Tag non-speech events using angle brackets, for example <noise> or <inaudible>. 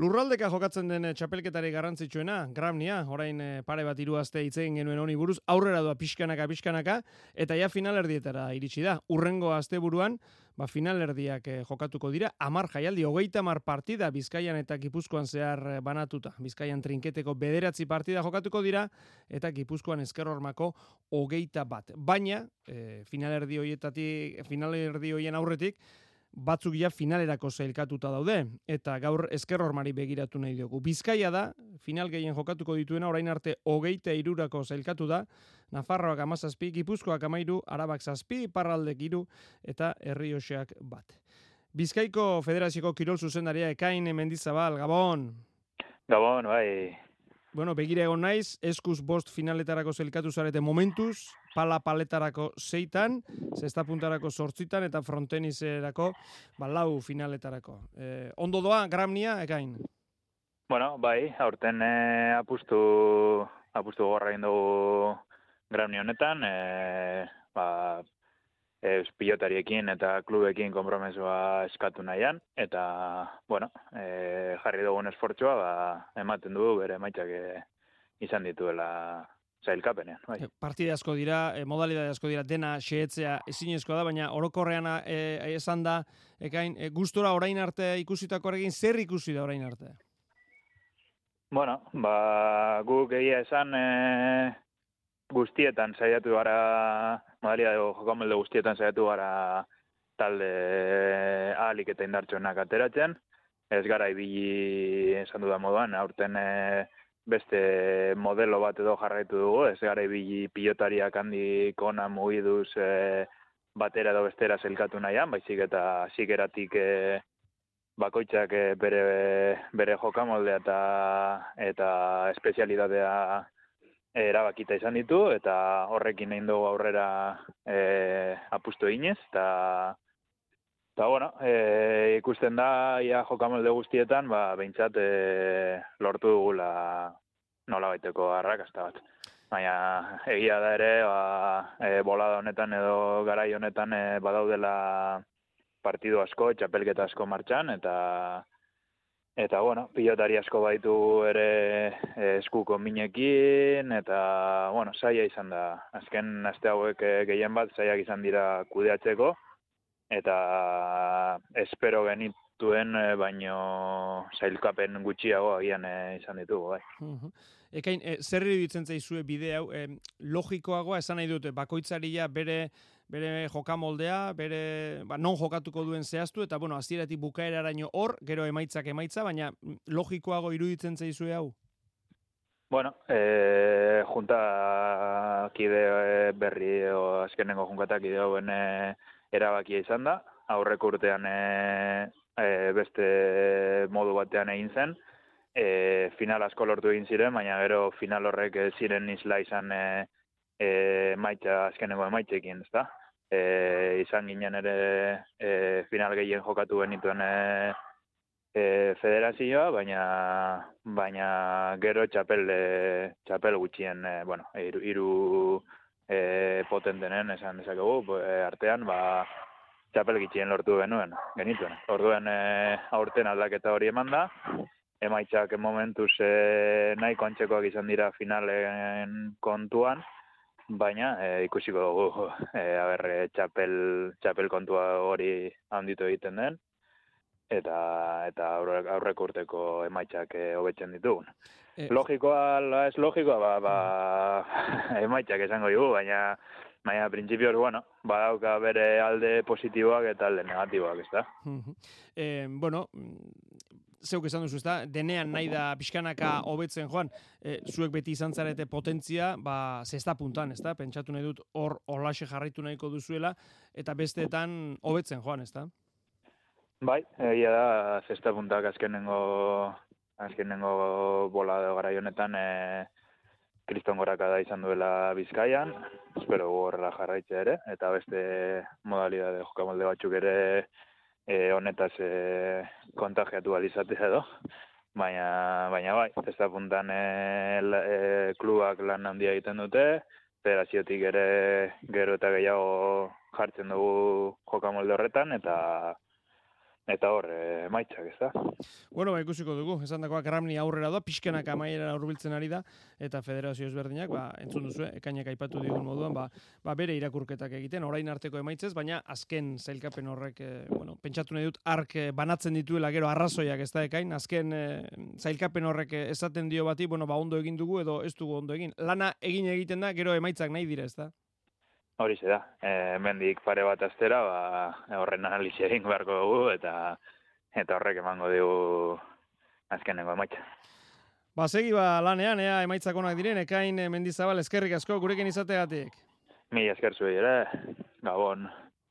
Lurraldeka jokatzen den eh, txapelketari garrantzitsuena, Gramnia, orain eh, pare bat hiru aste itzegin genuen honi buruz, aurrera doa pixkanaka pixkanaka eta ja finalerdietara iritsi da. Urrengo asteburuan, ba finalerdiak eh, jokatuko dira, amar jaialdi, hogeita mar partida Bizkaian eta Gipuzkoan zehar banatuta. Bizkaian trinketeko bederatzi partida jokatuko dira eta Gipuzkoan eskerrormako hogeita bat. Baina, e, finalerdi hoietatik, finalerdi hoien aurretik, batzuk ja finalerako zailkatuta daude, eta gaur esker hormari begiratu nahi dugu. Bizkaia da, final gehien jokatuko dituena, orain arte hogeita irurako zailkatu da, Nafarroak amazazpi, Gipuzkoak amairu, Arabak zazpi, Parraldek iru, eta Herrioxeak bat. Bizkaiko Federazioko Kirol zuzendaria ekain mendizabal, Gabon! Gabon, bai, Bueno, begire egon naiz, eskuz bost finaletarako zelkatu zarete momentuz, pala paletarako zeitan, zesta puntarako sortzitan, eta frontenizerako balau finaletarako. Eh, ondo doa, gramnia, ekain? Bueno, bai, aurten eh, apustu, apustu gorra dugu gramnia honetan, eh, ba, ez pilotariekin eta klubekin konpromesua eskatu nahian, eta, bueno, e, jarri dugun esfortzua, ba, ematen du bere maitzak e, izan dituela zailkapenean. Bai. E, partide asko dira, e, modalidade asko dira, dena xehetzea ezinezkoa da, baina orokorrean e, esan da, ekain, e, gustora orain arte ikusitako egin, zer ikusi da orain arte? Bueno, ba, guk egia esan, e, guztietan saiatu gara, modalidade jokamelde guztietan saiatu gara talde ahalik eta indartxoenak ateratzen. Ez gara ibili esan dudan moduan, aurten e, beste modelo bat edo jarraitu dugu, ez gara ibili pilotariak handik ona mugiduz e, batera edo bestera zelkatu nahian, baizik eta zikeratik e, bakoitzak e, bere, bere jokamoldea eta, eta espezialidadea erabakita izan ditu eta horrekin egin dugu aurrera e, apustu eginez eta eta bueno, e, ikusten da ia jokamolde guztietan, ba beintzat e, lortu dugula nola baiteko arrakasta bat. Baina egia da ere, ba, e, bolada honetan edo garai honetan e, badaudela partidu asko, txapelketa asko martxan, eta Eta, bueno, pilotari asko baitu ere eh, eskuko minekin, eta, bueno, saia izan da. Azken aste hauek eh, gehien bat saiak izan dira kudeatzeko, eta espero genituen, eh, baino sailkapen gutxiago agian izan ditugu, bai. Ekain, e, zer iruditzen zaizue bide hau, e, logikoagoa esan nahi dute, bakoitzaria bere bere jokamoldea, bere ba, non jokatuko duen zehaztu, eta bueno, aziratik bukaeraraino hor, gero emaitzak emaitza, baina logikoago iruditzen zaizue hau? Bueno, e, junta kide berri, o azkenengo junkatak kide hauen e, erabakia izan da, aurreko urtean e, e, beste modu batean egin zen, e, final asko lortu egin ziren, baina gero final horrek ziren isla izan e, e, maitza, azkenengo emaitzekin, ez da? e, izan ginen ere e, final gehien jokatu genituen e, e, federazioa, baina baina gero txapel e, txapel gutxien e, bueno, hiru hiru e, potentenen esan dezakegu e, artean ba txapel gutxien lortu genuen genituen. Orduen e, aurten aldaketa hori eman da. Emaitzak momentuz e, nahiko antzekoak izan dira finalen kontuan, baina e, ikusiko dugu <laughs> e, aber, e, txapel, txapel kontua hori handitu egiten den eta eta aurreko urteko emaitzak e, hobetzen ditugun. E, logikoa la ez logikoa ba, ba <laughs> emaitzak esango dugu, baina baina printzipioz bueno, badauka bere alde positiboak eta alde negatiboak, ezta? Eh, bueno, zeuk esan duzu, ezta? Denean nahi da pixkanaka hobetzen joan, e, zuek beti izan zarete potentzia, ba, zesta puntan, ezta? Pentsatu nahi dut hor olaxe jarraitu nahiko duzuela, eta besteetan hobetzen joan, ezta? Bai, egia da, zesta puntak azkenengo, azkenengo bola gara honetan, e, kriston da izan duela bizkaian, espero horrela jarraitzea ere, eta beste modalidade jokamolde batzuk ere, e, honetaz e, kontagiatu alizatea edo. Baina, baina bai, ez da puntan e, e, klubak lan handia egiten dute, federaziotik ere gero eta gehiago jartzen dugu jokamolde horretan, eta eta hor, e, emaitzak, ez da? Bueno, ba, ikusiko dugu, esan dakoa Gramni aurrera da, pixkenak amaiera urbiltzen ari da, eta federazio ezberdinak, ba, entzun duzu, ekainak aipatu digun moduan, ba, ba, bere irakurketak egiten, orain arteko emaitzez, baina azken zailkapen horrek, e, bueno, pentsatu nahi dut, ark eh, banatzen dituela gero arrazoiak ez da ekain, azken e, zailkapen horrek esaten dio bati, bueno, ba, ondo egin dugu edo ez dugu ondo egin. Lana egin egiten da, gero emaitzak nahi dire, ez da? Hori da, e, mendik pare bat astera, ba, horren analizia egin beharko dugu, eta eta horrek emango dugu azkenengo emaitza. Ba, segi ba, lanean, ea, emaitzak onak diren, ekain mendizabal, eskerrik asko, gurekin izateatik. Mi esker ere, gabon.